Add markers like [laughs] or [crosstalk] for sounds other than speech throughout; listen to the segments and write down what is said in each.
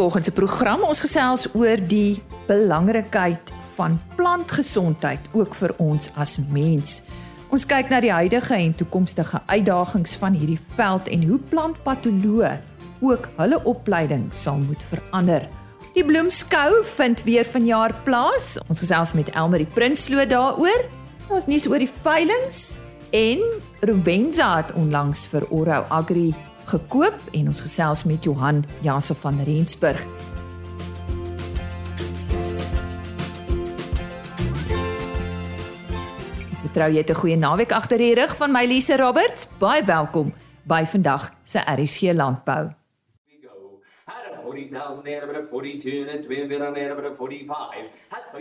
Volgens se program ons gesels oor die belangrikheid van plantgesondheid ook vir ons as mens. Ons kyk na die huidige en toekomstige uitdagings van hierdie veld en hoe plantpatoloë ook hulle opleiding sal moet verander. Die bloemskou vind weer vanjaar plaas. Ons gesels met Elmarie Prinsloo daaroor. Ons nuus oor die veilinge en Rowenza het onlangs vir Oro Agri gekoop en ons gesels met Johan Jansen van Rensburg. Vertrou jy 'n goeie naweek agter die rug van my Lise Roberts? Baie welkom by vandag se RSG Landbou.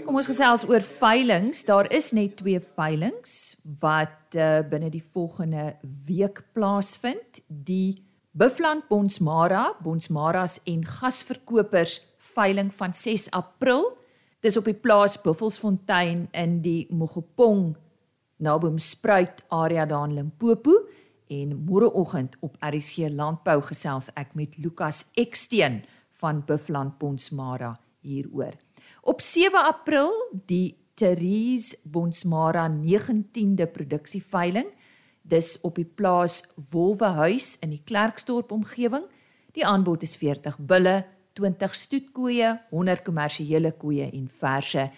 Kom ons gesels oor veilinge. Daar is net twee veilinge wat uh, binne die volgende week plaasvind. Die Buffland Bonsmara, Bonsmaras en gasverkopers veiling van 6 April. Dis op die plaas Buffelsfontein in die Mogopong naby Spruit area daar in Limpopo en môreoggend op RSG Landbou gesels ek met Lukas Eksteen van Buffland Bonsmara hieroor. Op 7 April die Therese Bonsmara 19de produksieveiling. Dis op die plaas Wolwehuis in die Klerksdorp omgewing. Die aanbod is 40 bulle, 20 stoetkoeie, 100 kommersiële koeie en verse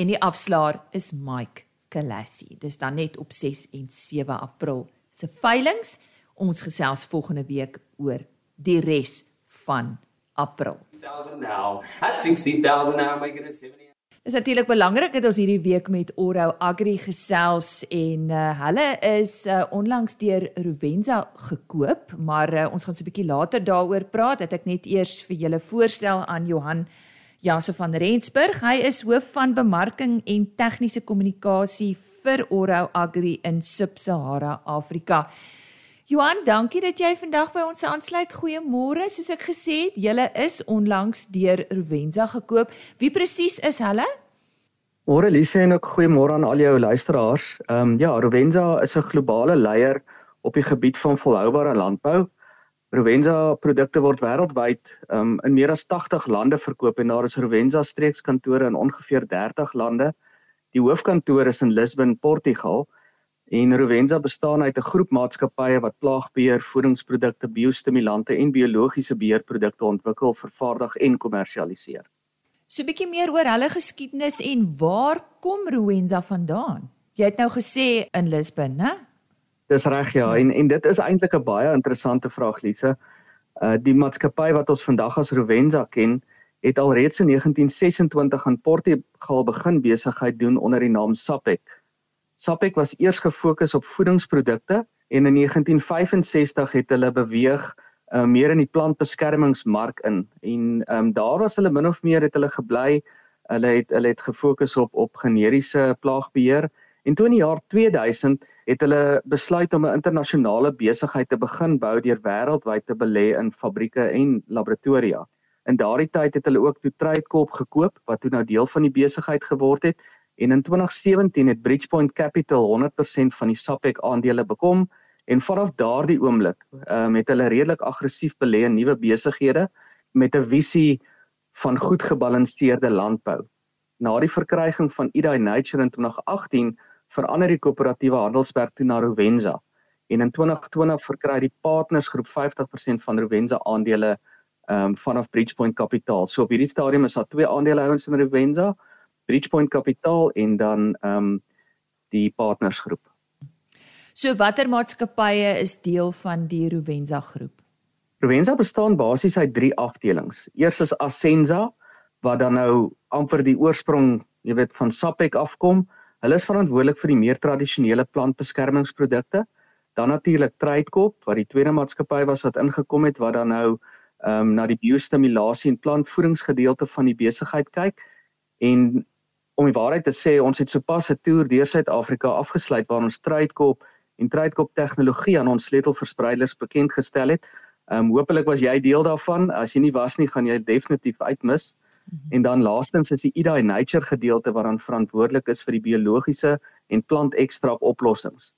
en die afslaer is Mike Kalassi. Dis dan net op 6 en 7 April se veilings. Ons gesels volgende week oor die res van April. 1000 now. At 16000 now make it a 70. Dit is natuurlik belangrik dat ons hierdie week met Oro Agri gesels en uh, hulle is uh, onlangs deur Rovenza gekoop, maar uh, ons gaan so 'n bietjie later daaroor praat. Het ek net eers vir julle voorstel aan Johan Jase van Rensburg. Hy is hoof van bemarking en tegniese kommunikasie vir Oro Agri in Sub-Sahara Afrika. Johan, dankie dat jy vandag by ons aansluit. Goeiemôre. Soos ek gesê het, julle is onlangs deur Rovenza gekoop. Wie presies is hulle? Môre Lise en ook goeiemôre aan al jou luisteraars. Ehm um, ja, Rovenza is 'n globale leier op die gebied van volhoubare landbou. Rovenza produkte word wêreldwyd um, in meer as 80 lande verkoop en daar is Rovenza streekskantore in ongeveer 30 lande. Die hoofkantoor is in Lisbon, Portugal. En Rovenza bestaan uit 'n groep maatskappye wat plaagbeheer, voedingsprodukte, biostimulante en biologiese beheerprodukte ontwikkel, vervaardig en kommersialiseer. So 'n bietjie meer oor hulle geskiedenis en waar kom Rovenza vandaan? Jy het nou gesê in Lisbon, né? Dis reg ja en en dit is eintlik 'n baie interessante vraag Lise. Uh die maatskappy wat ons vandag as Rovenza ken, het al reeds in 1926 in Portugal begin besigheid doen onder die naam Sapek. Sapek was eers gefokus op voedingsprodukte en in 1965 het hulle beweeg uh meer in die plantbeskermingsmark in en ehm um, daar was hulle min of meer het hulle gebly. Hulle het hulle het gefokus op op generiese plaagbeheer En toe in die jaar 2000 het hulle besluit om 'n internasionale besigheid te begin bou deur wêreldwyd te belê in fabrieke en laboratoria. In daardie tyd het hulle ook toe Truitkorp gekoop wat toe nou deel van die besigheid geword het en in 2017 het Bridgepoint Capital 100% van die Sapek aandele bekom en vanaf daardie oomblik um, het hulle redelik aggressief belê in nuwe besighede met 'n visie van goed gebalanseerde landbou. Na die verkryging van Idai Nature in 2018 verander die koöperatiewe handelsmerk toe na Rovenza en in 2020 verkry die partnersgroep 50% van Rovenza aandele um, vanaf Bridgepoint Capital. So op hierdie stadium is daar twee aandeelhouers in Rovenza, Bridgepoint Capital en dan ehm um, die partnersgroep. So watter maatskappye is deel van die Rovenza groep? Rovenza bestaan basies uit drie afdelings. Eers is Ascenza wat dan nou amper die oorsprong, jy weet, van Sapek afkom. Hulle is verantwoordelik vir die meer tradisionele plantbeskermingsprodukte. Dan natuurlik Truitkorp wat die tweede maatskappy was wat ingekom het wat dan nou ehm um, na die biostimulasie en plantvoedingsgedeelte van die besigheid kyk. En om die waarheid te sê, ons het sopas 'n toer deur Suid-Afrika afgesluit waar ons Truitkorp en Truitkorp tegnologie aan ons sleutelverspreiders bekend gestel het. Ehm um, hopelik was jy deel daarvan. As jy nie was nie, gaan jy definitief uitmis. Mhm. En dan laastens is die Ida Nature gedeelte wat dan verantwoordelik is vir die biologiese en plantekstrak oplossings.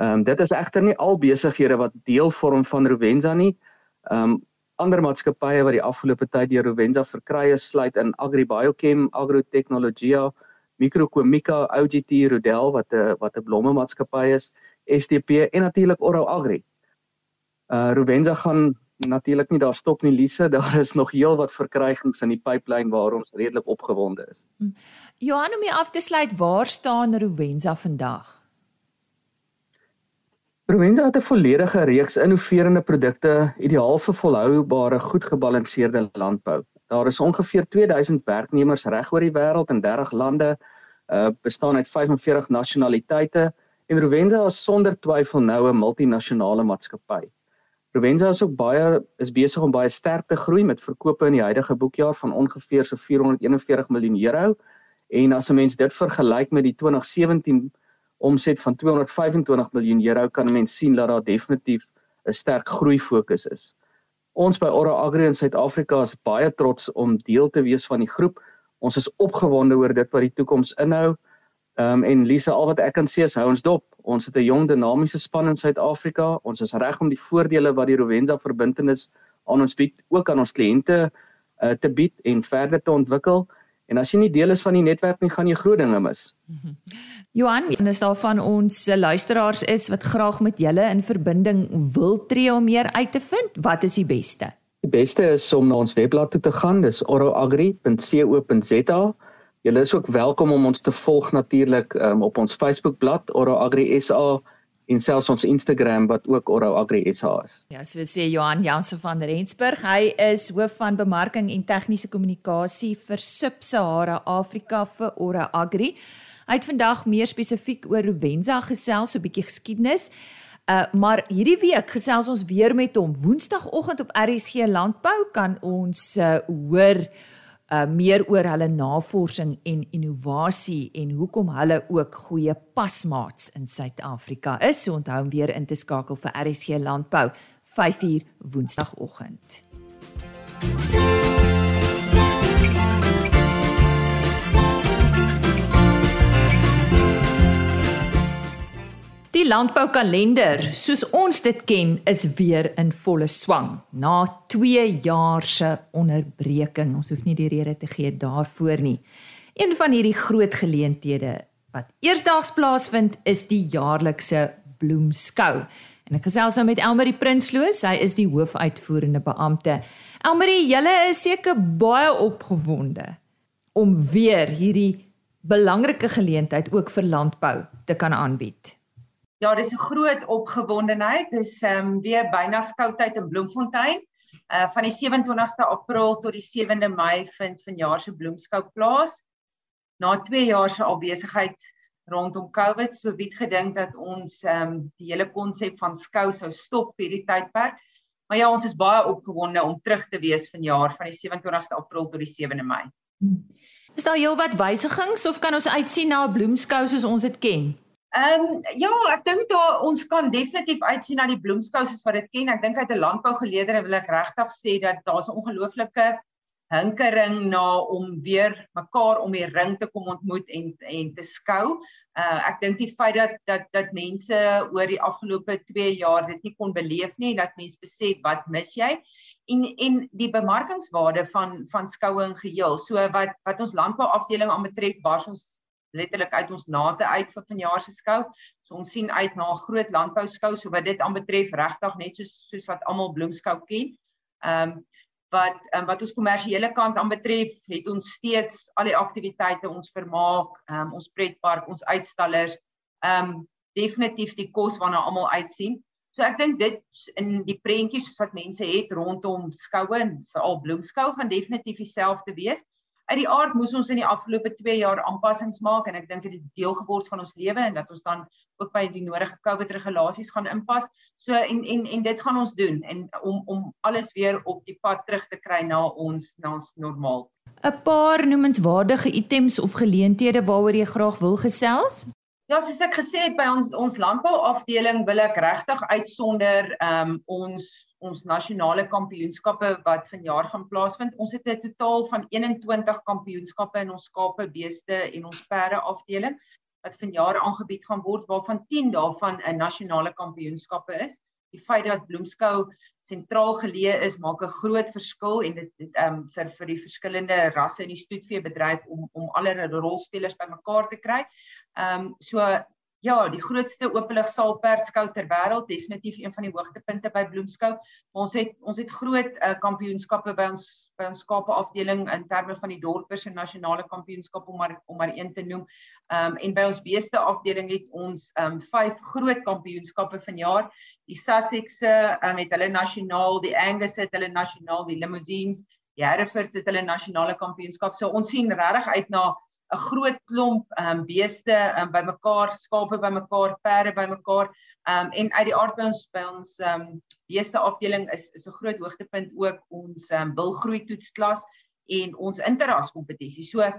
Ehm um, dit is egter nie al besighede wat deel vorm van Rovenza nie. Ehm um, ander maatskappye wat die afgelope tyd deur Rovenza verkry is, sluit in Agribiochem, Agrotechnologia, Microcomika, OGT, Rodel wat 'n wat 'n blomme maatskappy is, STP en natuurlik Oro Agri. Uh Rovenza gaan natuurlik nie daar stop nie Lise, [laughs] daar is nog heel wat verkrygings in die pipeline waar ons redelik opgewonde is. Hm. Johan om jy af te sluit, waar staan Rovenza vandag? Rovenza het 'n volledige reeks innoverende produkte, ideaal vir volhoubare, goed gebalanseerde landbou. Daar is ongeveer 2000 werknemers reg oor die wêreld in 30 lande, uh bestaan uit 45 nasionaliteite en Rovenza is sonder twyfel nou 'n multinasjonale maatskappy. Provenza is ook baie is besig om baie sterk te groei met verkope in die huidige boekjaar van ongeveer so 441 miljoen euro. En as 'n mens dit vergelyk met die 2017 omset van 225 miljoen euro, kan 'n mens sien dat daar definitief 'n sterk groei fokus is. Ons by Ora Agri in Suid-Afrika is baie trots om deel te wees van die groep. Ons is opgewonde oor dit wat die toekoms inhou. Ehm um, en Lisa, al wat ek kan sê is hou ons dop. Ons het 'n jong dinamiese span in Suid-Afrika. Ons is reg om die voordele wat die Rovenza verbintenis aan ons bied, ook aan ons kliënte uh, te bied en verder te ontwikkel. En as jy nie deel is van die netwerk nie, gaan jy groot dinge mis. [laughs] Johan, en is daar van ons luisteraars is wat graag met julle in verbinding wil tree om meer uit te vind, wat is die beste? Die beste is om na ons webblad toe te gaan, dis oroagri.co.za. Julle is ook welkom om ons te volg natuurlik um, op ons Facebookblad Oro Agri SA en selfs ons Instagram wat ook Oro Agri SA is. Ja, so sê Johan Jansen van Rensburg. Hy is hoof van bemarking en tegniese kommunikasie vir Sub-Sahara Afrika vir Oro Agri. Hy het vandag meer spesifiek oor Rovenza gesels, so 'n bietjie geskiedenis. Uh maar hierdie week gesels ons weer met hom. Woensdagoggend op RSG Landbou kan ons uh, hoor uh meer oor hulle navorsing en innovasie en hoekom hulle ook goeie pasmaats in Suid-Afrika is. So onthou om weer in te skakel vir RSG Landbou 5uur Woensdagoggend. Die landboukalender, soos ons dit ken, is weer in volle swang na 2 jaar se onderbreking. Ons hoef nie die rede te gee daarvoor nie. Een van hierdie groot geleenthede wat eersdaags plaasvind, is die jaarlikse bloemskou. En ek gesels nou met Elmarie Prinsloo, sy is die hoofuitvoerende beampte. Elmarie, julle is seker baie opgewonde om weer hierdie belangrike geleentheid ook vir landbou te kan aanbied. Ja, dis 'n groot opgewondenheid. Dis ehm um, weer byna skoutyd in Bloemfontein. Uh van die 27ste April tot die 7de Mei vind vanjaar se bloemskou plaas. Na 2 jaar se afwesigheid rondom COVID, so wie het gedink dat ons ehm um, die hele konsep van skou sou stop hierdie tydperk. Maar ja, ons is baie opgewonde om terug te wees vanjaar van die 27ste April tot die 7de Mei. Is daar heelwat wysigings of kan ons uitsien na 'n bloemskou soos ons dit ken? Ehm um, ja, ek dink daar ons kan definitief uitsien na die bloemskou soos wat dit ken. Ek dink uit 'n landbougeleerde wil ek regtig sê dat daar's 'n ongelooflike hinkering na om weer mekaar om die ring te kom ontmoet en en te skou. Uh ek dink die feit dat dat dat mense oor die afgelope 2 jaar dit nie kon beleef nie, dat mense besef wat mis jy en en die bemarkingswaarde van van skoue in geheel. So wat wat ons landbouafdeling aanbetref, bars ons letterlik uit ons nate uit vir vanjaar se skou. So ons sien uit na 'n groot landbou skou so wat dit aanbetref regtig net soos soos wat almal bloemskou ken. Ehm um, wat um, wat ons kommersiële kant aanbetref, het ons steeds al die aktiwiteite ons vermaak, um, ons pretpark, ons uitstallers, ehm um, definitief die kos waarna almal uitsien. So ek dink dit in die prentjies soos wat mense het rondom skoue en veral bloemskou gaan definitief dieselfde wees uit die aard moes ons in die afgelope 2 jaar aanpassings maak en ek dink dit het deel geword van ons lewe en dat ons dan ook by die nodige COVID regulasies gaan inpas. So en en en dit gaan ons doen en om om alles weer op die pad terug te kry na ons na ons normaal. 'n Paar noemenswaardige items of geleenthede waaroor jy graag wil gesels? Ja, soos ek gesê het by ons ons landbou afdeling wil ek regtig uitsonder ehm um, ons ons nasionale kampioenskappe wat vanjaar gaan plaasvind. Ons het 'n totaal van 21 kampioenskappe in ons skape, beeste en ons perde afdeling wat vanjaar aangebied gaan word waarvan 10 daarvan 'n nasionale kampioenskappe is. Die feit dat Bloemskou sentraal geleë is maak 'n groot verskil en dit ehm um, vir vir die verskillende rasse in die stoetveebedryf om om alle rolspelers bymekaar te kry. Ehm um, so Ja, die grootste openlig saalperdskou ter wêreld, definitief een van die hoogtepunte by Bloemskou. Ons het ons het groot uh, kampioenskappe by ons by ons skape afdeling in terme van die dorpers en nasionale kampioenskap om maar om maar een te noem. Ehm um, en by ons beeste afdeling het ons ehm um, vyf groot kampioenskappe vanjaar. Die Sussexse um, het hulle nasionaal, die Angus het hulle nasionaal, die Limousines, die Herefords het hulle nasionale kampioenskap. So ons sien regtig uit na 'n groot klomp ehm um, beeste um, bymekaar, skape bymekaar, perde bymekaar. Ehm um, en uit die aard by ons by ons ehm um, beeste afdeling is is 'n groot hoogtepunt ook ons ehm um, bilgroei toetsklas en ons interras kompetisie. So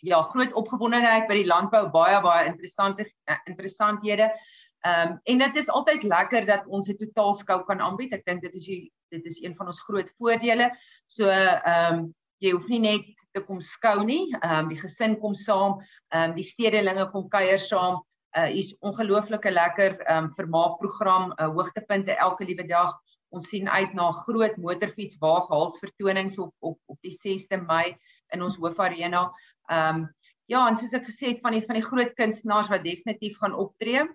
ja, groot opgewondenheid by die landbou, baie baie interessante uh, interessanthede. Ehm um, en dit is altyd lekker dat ons 'n totaalskou kan aanbied. Ek dink dit is die, dit is een van ons groot voordele. So ehm um, jy hoef nie net te kom skou nie. Ehm um, die gesin kom saam, ehm um, die stedelinge kom kuier saam. Uh hier's ongelooflike lekker ehm um, vermaakprogram, uh, hoogtepunte elke liewe dag. Ons sien uit na groot motorfiets waafhals vertonings op op op die 6de Mei in ons hoofarena. Ehm um, ja, en soos ek gesê het van die van die groot kunstenaars wat definitief gaan optree.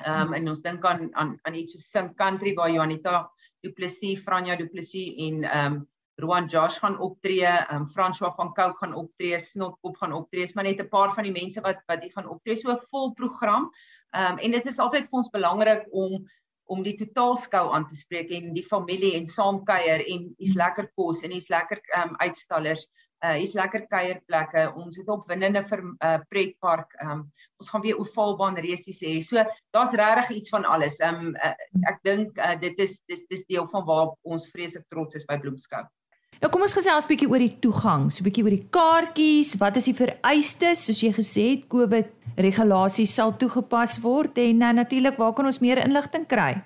Ehm um, en ons dink aan aan aan iets so Sing Country waar Janita Du Plessis, Franja Du Plessis en ehm um, Roan Josh gaan optree, um, François van Cooke gaan optree, Snotkop gaan optree, maar net 'n paar van die mense wat wat die gaan optree so 'n vol program. Ehm um, en dit is altyd vir ons belangrik om om die totaalskou aan te spreek en die familie en saamkuier en hier's lekker kos en hier's lekker ehm um, uitstallers. Uh hier's lekker kuierplekke. Ons het opwindende vir uh pretpark. Ehm um, ons gaan weer ovaalbaan resies hê. So daar's regtig iets van alles. Ehm um, uh, ek dink uh, dit is dis dis deel van waar ons vreeslik trots is by Bloemskou. Nou kom ons gesels 'n bietjie oor die toegang, so 'n bietjie oor die kaartjies, wat is die vereistes soos jy gesê het COVID regulasies sal toegepas word en nou natuurlik waar kan ons meer inligting kry?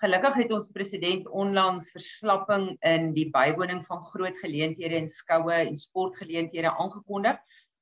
Gelukkig het ons president onlangs verslapping in die bywoning van groot geleenthede en skoue en sportgeleenthede aangekondig.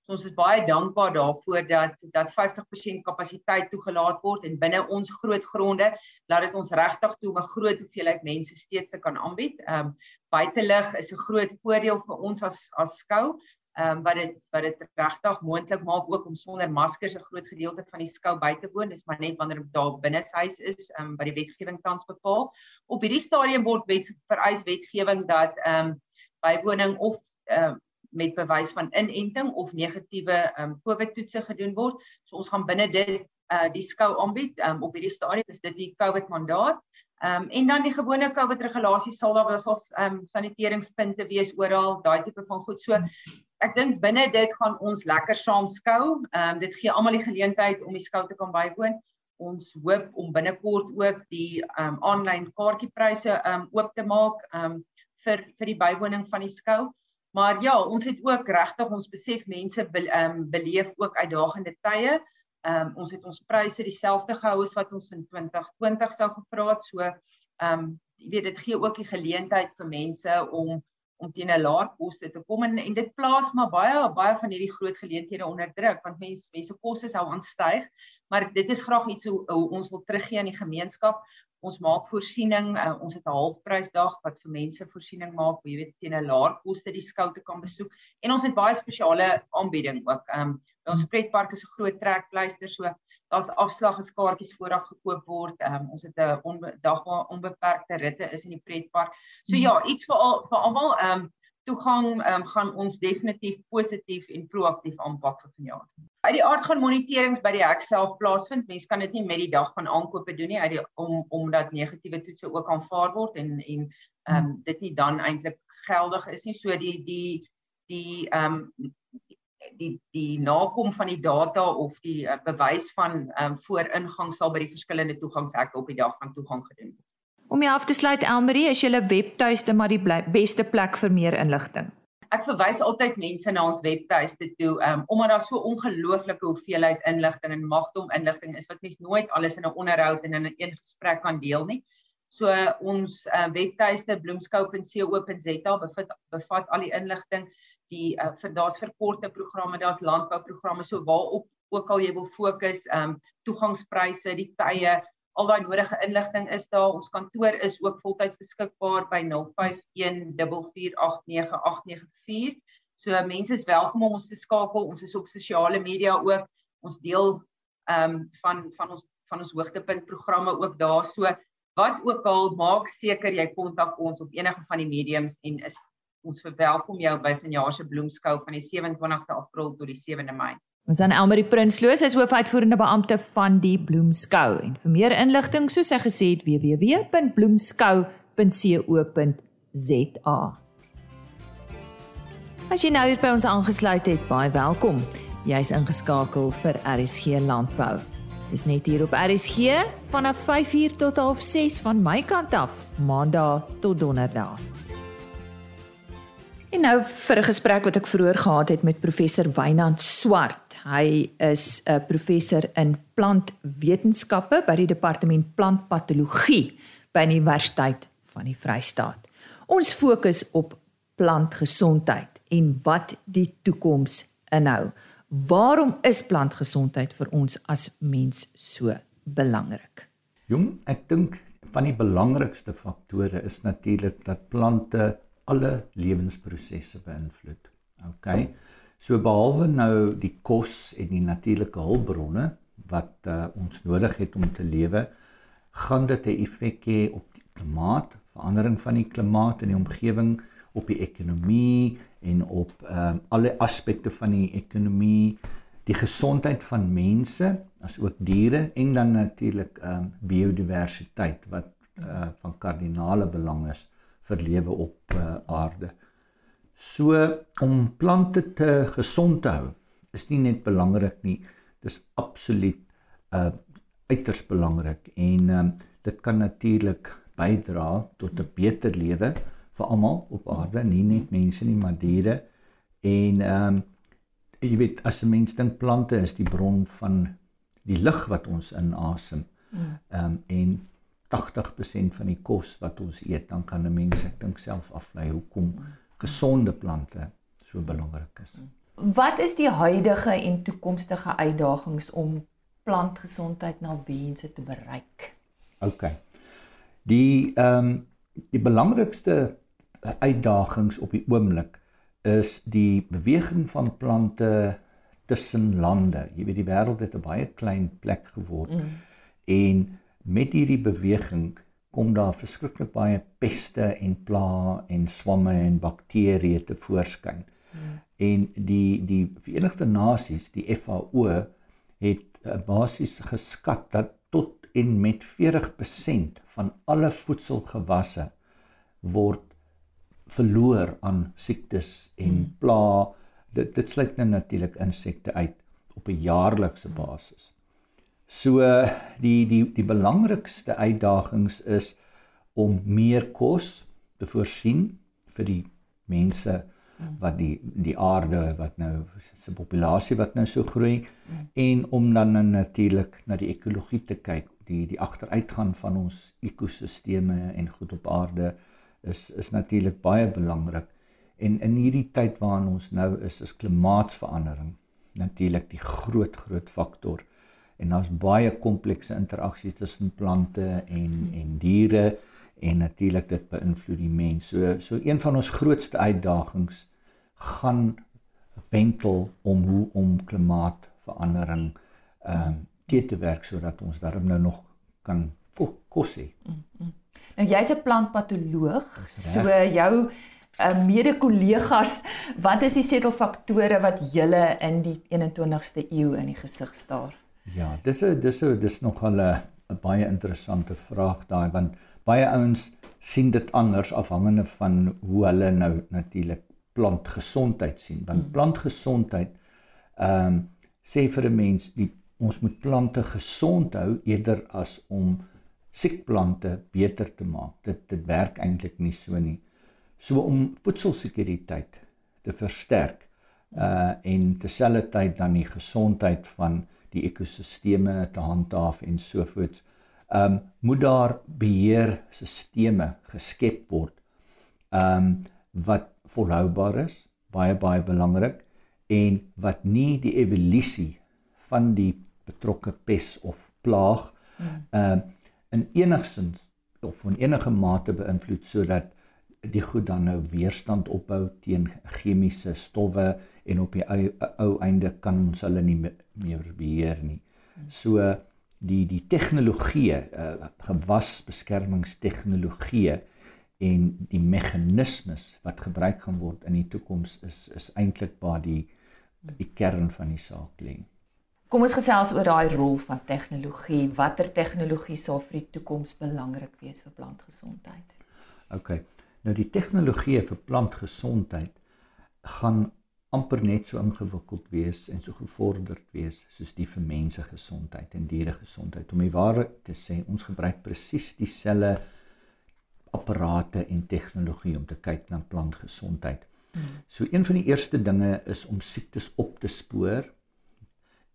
So ons is baie dankbaar daarvoor dat dat 50% kapasiteit toegelaat word en binne ons groot gronde laat dit ons regtig toe om 'n groot hoeveelheid mense steeds te kan aanbied. Ehm um, buitelug is 'n groot voordeel vir ons as as skou. Ehm um, wat dit wat dit regtig moontlik maak ook om sonder maskers 'n groot gedeelte van die skou by te woon. Dis maar net wanneer daar binne huis is, ehm um, wat die wetgewing tans bepaal. Op hierdie stadium word wet vereis wetgewing dat ehm um, bywoning of ehm um, met bewys van inenting of negatiewe um, COVID toetse gedoen word. So ons gaan binne dit uh die skou aanbied. Um, op hierdie stadium is dit die COVID mandaat. Um en dan die gewone COVID regulasies sal daar was ons um saniteringspunte wees oral, daai tipe van goed. So ek dink binne dit gaan ons lekker saam skou. Um dit gee almal die geleentheid om die skou te kan bywoon. Ons hoop om binnekort ook die um aanlyn kaartjiepryse um oop te maak um vir vir die bywoning van die skou. Maar ja, ons het ook regtig ons besef mense be, um, beleef ook uitdagende tye. Ehm um, ons het ons pryse dieselfde gehou as wat ons in 2020 sou gevra het. So ehm um, jy weet dit gee ook die geleentheid vir mense om om teen 'n laer koste te kom en, en dit plaas maar baie baie van hierdie groot geleenthede onder druk want mense mense kosse sou aanstyg. Maar dit is graag iets hoe, hoe ons wil teruggee aan die gemeenskap ons maak voorsiening uh, ons het 'n halfprysdag wat vir mense voorsiening maak jy weet teen 'n laer koste die skou te kan besoek. En ons het baie spesiale aanbieding ook. Um, ons pretpark is 'n groot trekpleister so daar's afslag as kaartjies vooraf gekoop word. Um, ons het 'n onbe dagbaar onbeperkte ritte is in die pretpark. So ja iets vir al, vir almal um, toegang um, gaan ons definitief positief en proaktief aanpak vir vanjaar. Uit die aard gaan moniterings by die hek self plaasvind. Mense kan dit nie met die dag van aankope doen nie uit die om omdat negatiewe toetse ook aanvaar word en en ehm um, dit nie dan eintlik geldig is nie. So die die die ehm um, die die nakom van die data of die uh, bewys van ehm um, vooringang sal by die verskillende toegangshekke op die dag van toegang gedoen word. Om jy af te sluit Elmarie, is julle webtuiste maar die beste plek vir meer inligting. Ek verwys altyd mense na ons webtuiste toe, um, omdat daar so ongelooflike hoeveelheid inligting en magdom inligting is wat mens nooit alles in 'n onderhoud en in 'n een gesprek kan deel nie. So ons uh, webtuiste bloemskou.co.za bevat bevat al die inligting, die uh, vir daar's verkorte programme, daar's landbouprogramme, so waarop ook al jy wil fokus, ehm um, toegangspryse, die tye, al daai nodige inligting is daar. Ons kantoor is ook voltyds beskikbaar by 0514489894. So mense is welkom om ons te skakel. Ons is op sosiale media ook. Ons deel ehm um, van van ons van ons hoogtepunt programme ook daar. So wat ook al, maak seker jy kontak ons op enige van die mediums en is ons verwelkom jou by vanjaar se bloemskou van die 27ste April tot die 7de Mei. Ons aan Elmarie Prinsloo, sy is hoofuitvoerende beampte van die Bloemskou en vir meer inligting, soos sy gesê het, www.bloemskou.co.za. As jy nou hier by ons aangesluit het, baie welkom. Jy's ingeskakel vir RSG Landbou. Dis net hier op RSG vanaf 5:00 tot 6:30 van my kant af, Maandag tot Donderdag. En nou vir 'n gesprek wat ek vroeër gehad het met professor Wynand Swart. Hy is 'n professor in plantwetenskappe by die departement plantpatologie by die Universiteit van die Vrystaat. Ons fokus op plantgesondheid en wat die toekoms inhou. Waarom is plantgesondheid vir ons as mens so belangrik? Jong, ek dink van die belangrikste faktore is natuurlik dat plante alle lewensprosesse beïnvloed. OK. So behalwe nou die kos en die natuurlike hulpbronne wat uh, ons nodig het om te lewe, gaan dit 'n effek hê op die klimaat, verandering van die klimaat in die omgewing, op die ekonomie en op uh, alle aspekte van die ekonomie, die gesondheid van mense, asook diere en dan natuurlik um, biodiversiteit wat uh, van kardinale belang is vir lewe op uh, aarde. So om plante te gesond te hou is nie net belangrik nie, dis absoluut uh uiters belangrik en um, dit kan natuurlik bydra tot 'n beter lewe vir almal op aarde, nie net mense nie, maar diere. En ehm um, jy weet as 'n mens dink plante is die bron van die lug wat ons inasem. Mm. Ehm um, en 80% van die kos wat ons eet, dan kan 'n mens ek dink self aflei hoekom gesonde plante so belangrik is. Wat is die huidige en toekomstige uitdagings om plantgesondheid na mense te bereik? OK. Die ehm um, die belangrikste uitdagings op die oomblik is die beweging van plante tussen lande. Jy weet die wêreld het 'n baie klein plek geword. Mm. En met hierdie beweging kom daar verskriklik baie peste en pla en swamme en bakterieë te voorskyn. Hmm. En die die Verenigde Nasies, die FAO het uh, basies geskat dat tot en met 40% van alle voedselgewasse word verloor aan siektes en hmm. pla. Dit dit sluit nou natuurlik insekte uit op 'n jaarlikse basis. So die die die belangrikste uitdagings is om meer kos te voorsien vir die mense wat die die aarde wat nou se populasie wat nou so groei en om dan natuurlik na die ekologie te kyk. Die die agteruitgaan van ons ekosisteme en goed op aarde is is natuurlik baie belangrik. En in hierdie tyd waarin ons nou is is klimaatsverandering natuurlik die groot groot faktor en daar's baie komplekse interaksies tussen plante en en diere en natuurlik dit beïnvloed die mens. So so een van ons grootste uitdagings gaan wentel om hoe om klimaatsverandering ehm um, te te werk sodat ons daarom nou nog kan kos hê. Mm, mm. Nou jy's 'n plantpatoloog, so jou uh, mede-kollegas, wat is die setelfaktore wat julle in die 21ste eeu in die gesig staar? Ja, dis 'n dis 'n dis nogal 'n baie interessante vraag daai want baie ouens sien dit anders afhangende van hoe hulle nou natuurlik plantgesondheid sien. Want hmm. plantgesondheid ehm um, sê vir 'n mens die ons moet plante gesond hou eerder as om siek plante beter te maak. Dit dit werk eintlik nie so nie. So om voedselsekuriteit te versterk uh en terselfdertyd dan die gesondheid van die ekosisteme te handhaaf en so voort. Ehm um, moet daar beheerstelsels geskep word. Ehm um, wat volhoubaar is, baie baie belangrik en wat nie die evolusie van die betrokke pes of plaag ehm uh, in enigsins of in enige mate beïnvloed sodat die goed dan nou weerstand opbou teen chemiese stowwe en op die ou, ou einde kan ons hulle nie meer beheer nie. So die die tegnologie, uh, gewasbeskermingstegnologie en die meganismes wat gebruik gaan word in die toekoms is is eintlik waar die die kern van die saak lê. Kom ons gesels oor daai rol van tegnologie. Watter tegnologie sal vir die toekoms belangrik wees vir plantgesondheid? OK. Nou die tegnologie vir plantgesondheid gaan amper net so ingewikkeld wees en so gevorderd wees soos die vir mense gesondheid en diere gesondheid. Om die waarheid te sê, ons gebruik presies dieselfde apparate en tegnologie om te kyk na plantgesondheid. So een van die eerste dinge is om siektes op te spoor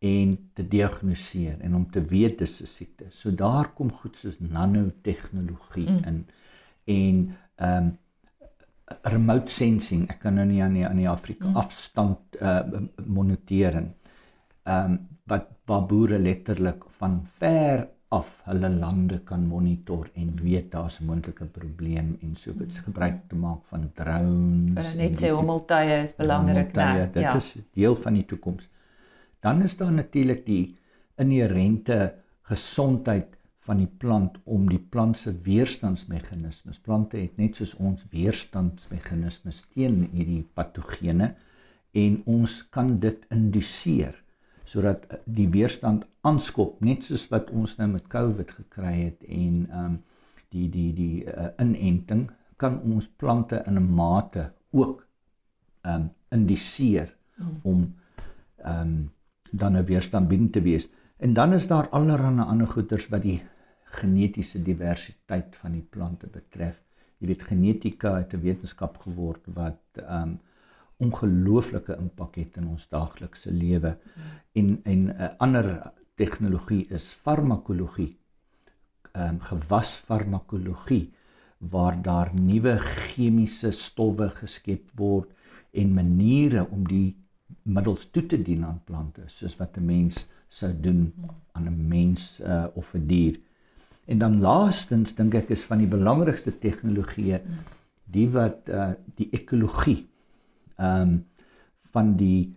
en te diagnoseer en om te weet dis 'n siekte. So daar kom goed soos nanotegnologie mm. in en ehm um, remote sensing. Ek kan nou nie aan die aan die Afrika mm. afstand uh monitering. Ehm um, wat waar boere letterlik van ver af hulle lande kan monitor en weet daar's 'n moontlike probleem en so iets mm. gebruik te maak van drones. Hulle net sê hommeltuie is belangrik, né? Dit ja. is deel van die toekoms. Dan is daar natuurlik die inherente gesondheid van die plant om die plant se weerstandsmeganismes. Plante het net soos ons weerstandsmeganismes teen hierdie patogene en ons kan dit induseer sodat die weerstand aanskop net soos wat ons nou met COVID gekry het en ehm um, die die die uh, inenting kan ons plante in 'n mate ook ehm um, induseer hmm. om ehm um, dan 'n weerstandbiedend te wees. En dan is daar allerlei ander goeters wat die genetiese diversiteit van die plante betref. Jy weet genetika het 'n wetenskap geword wat um ongelooflike impak het in ons daaglikse lewe. En en 'n uh, ander tegnologie is farmakologie. Um gewasfarmakologie waar daar nuwe chemiese stowwe geskep word en maniere om die middels toe te dien aan plante soos wat 'n mens sou doen aan 'n mens uh, of 'n dier. En dan laastens dink ek is van die belangrikste tegnologieë die wat uh, die ekologie ehm um, van die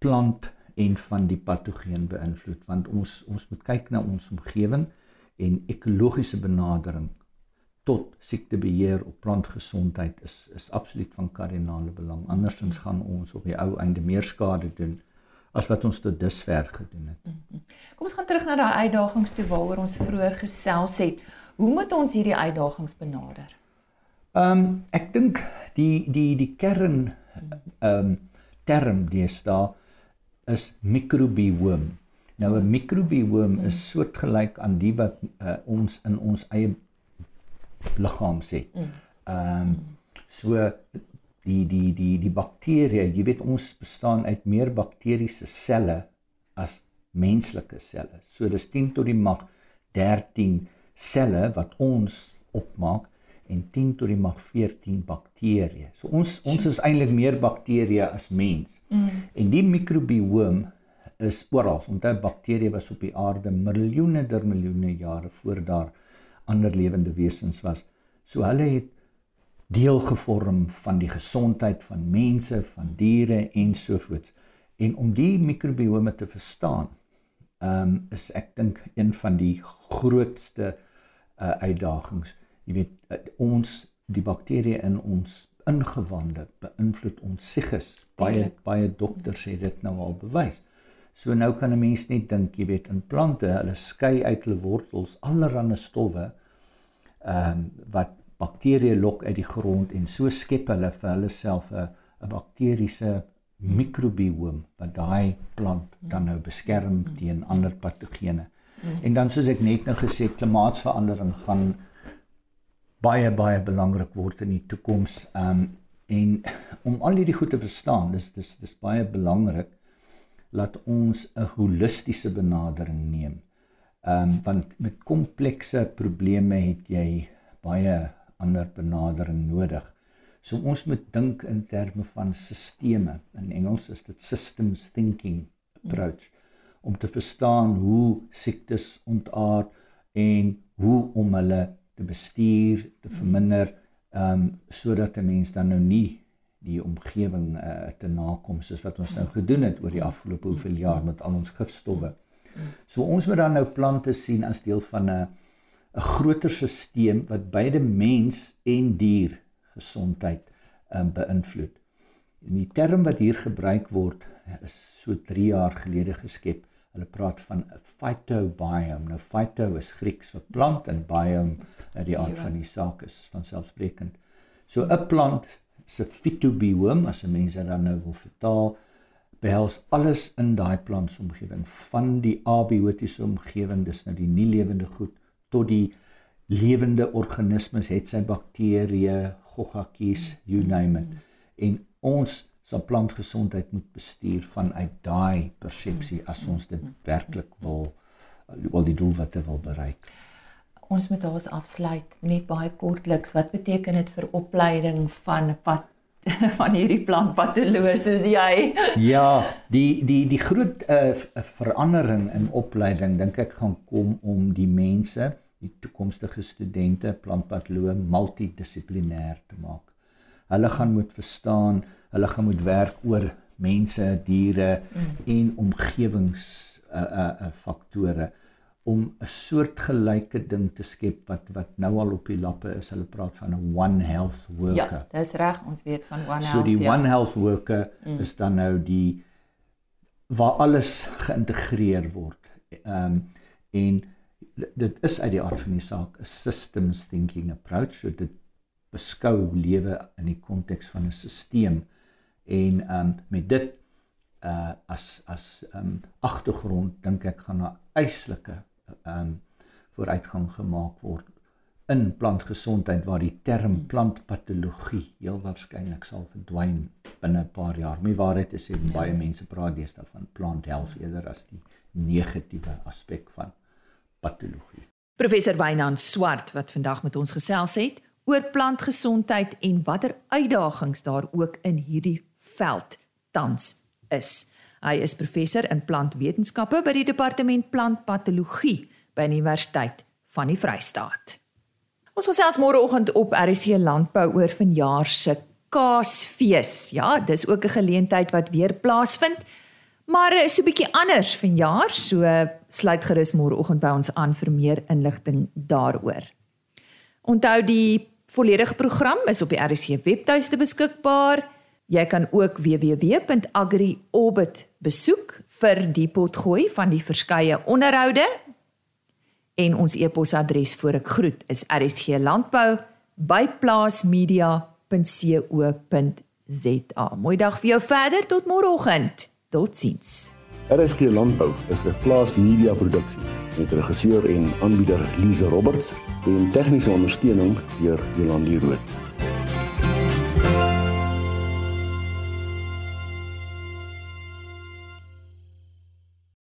plant en van die patogeen beïnvloed want ons ons moet kyk na ons omgewing en ekologiese benadering tot siektebeheer op plantgesondheid is is absoluut van kardinale belang. Andersins gaan ons op die ou einde meer skade doen as wat ons tot dusver gedoen het. Mhm. Kom ons gaan terug na daai uitdagings toe waaroor ons vroeër gesels het. Hoe moet ons hierdie uitdagings benader? Ehm um, ek dink die die die kern ehm um, term deesdae is microbiome. Nou 'n microbiome is soortgelyk aan die wat uh, ons in ons eie liggaam sê. Mm. Ehm um, so die die die die bakterieë, jy weet ons bestaan uit meer bakteriese selle as menslike selle. So dis 10 tot die mag 13 selle wat ons opmaak en 10 tot die mag 14 bakterieë. So ons ons is eintlik meer bakterieë as mens. Mm. En die mikrobiome is oral. Onthou bakterieë was op die aarde miljoene der miljoene jare voor daar ander lewende wesens was. So hulle het deel gevorm van die gesondheid van mense, van diere en so voort. En om die mikrobiome te verstaan, ehm um, is ek dink een van die grootste uh, uitdagings. Jy weet uh, ons die bakterieë in ons ingewande beïnvloed ons siges. Baie baie dokters sê dit nou al bewys. So nou kan 'n mens net dink, jy weet, in plante, hulle skei uit hulle wortels allerlei stowwe ehm um, wat bakterieë lok uit die grond en so skep hulle vir hulle self 'n 'n bakteriese mikrobiome wat daai plant dan nou beskerm teen ander patogene. En dan soos ek net nou gesê, klimaatsverandering gaan baie baie belangrik word in die toekoms. Um, en om al hierdie goed te verstaan, dis dis dis baie belangrik dat ons 'n holistiese benadering neem. Ehm um, want met komplekse probleme het jy baie ander benadering nodig. So ons moet dink in terme van sisteme. In Engels is dit systems thinking approach om te verstaan hoe siektes ontaard en hoe om hulle te bestuur, te verminder, ehm um, sodat 'n mens dan nou nie die omgewing uh, te nakom soos wat ons nou gedoen het oor die afgelope hoeveel jaar met al ons gifstowwe. So ons moet dan nou plante sien as deel van 'n 'n groter stelsel wat beide mens en dier gesondheid um, beïnvloed. En die term wat hier gebruik word is so 3 jaar gelede geskep. Hulle praat van 'n phytobiome. Nou phyto is Grieks vir plant en biome uit die aard van die saak is van selfsprekend. So 'n plant se phytobiome as 'n mens dit dan nou wil vertaal behels alles in daai plantsomgewing van die abiotiese omgewing dis nou die nie lewende goed tot die lewende organismes het sy bakterieë goggakies you name it en ons sal plantgesondheid moet bestuur vanuit daai persepsie as ons dit werklik wil wil die doelwitte wil bereik. Ons moet ons afsluit net baie kortliks. Wat beteken dit vir opleiding van wat [laughs] van hierdie plantpatoloog soos jy? [laughs] ja, die die die groot uh, verandering in opleiding dink ek gaan kom om die mense, die toekomstige studente plantpatoloog multidissiplinêr te maak. Hulle gaan moet verstaan, hulle gaan moet werk oor mense, diere mm. en omgewings uh uh, uh faktore om 'n soortgelyke ding te skep wat wat nou al op die lappe is. Hulle praat van 'n one health worker. Ja, dis reg, ons weet van one health. So die ja. one health worker mm. is dan nou die waar alles geïntegreer word. Ehm um, en dit is uit die aard van die saak 'n systems thinking approach. So dit beskou lewe in die konteks van 'n stelsel en um met dit uh as as um agtergrond dink ek gaan 'n eislike um vooruitgang gemaak word in plantgesondheid waar die term plantpatologie heel waarskynlik sal verdwyn binne 'n paar jaar. My waarheid is en baie mense praat deesdae van plant health eerder as die negatiewe aspek van patologie. Professor Wynand Swart wat vandag met ons gesels het, oor plantgesondheid en watter uitdagings daar ook in hierdie veld tans is. Hy is professor in plantwetenskappe by die departement plantpatologie by die Universiteit van die Vrystaat. Ons gesels môreoggend op RC Landbou oor vanjaar se Kaasfees. Ja, dis ook 'n geleentheid wat weer plaasvind. Maar is so 'n bietjie anders vanjaar, so sluit gerus môreoggend by ons aan vir meer inligting daaroor. Onthou die volledige program is op die RC webtuiste beskikbaar. Jy kan ook www.agriorbit besoek vir die potgooi van die verskeie onderhoude. En ons e-posadres voor ek groet is rsglandbou@plaasmedia.co.za. Mooi dag vir jou verder tot môreoggend. Totsiens. RSG Landbou is 'n plaas media produksie met regisseur en aanbieder Lize Roberts en tegniese ondersteuning deur Jolande Rooi.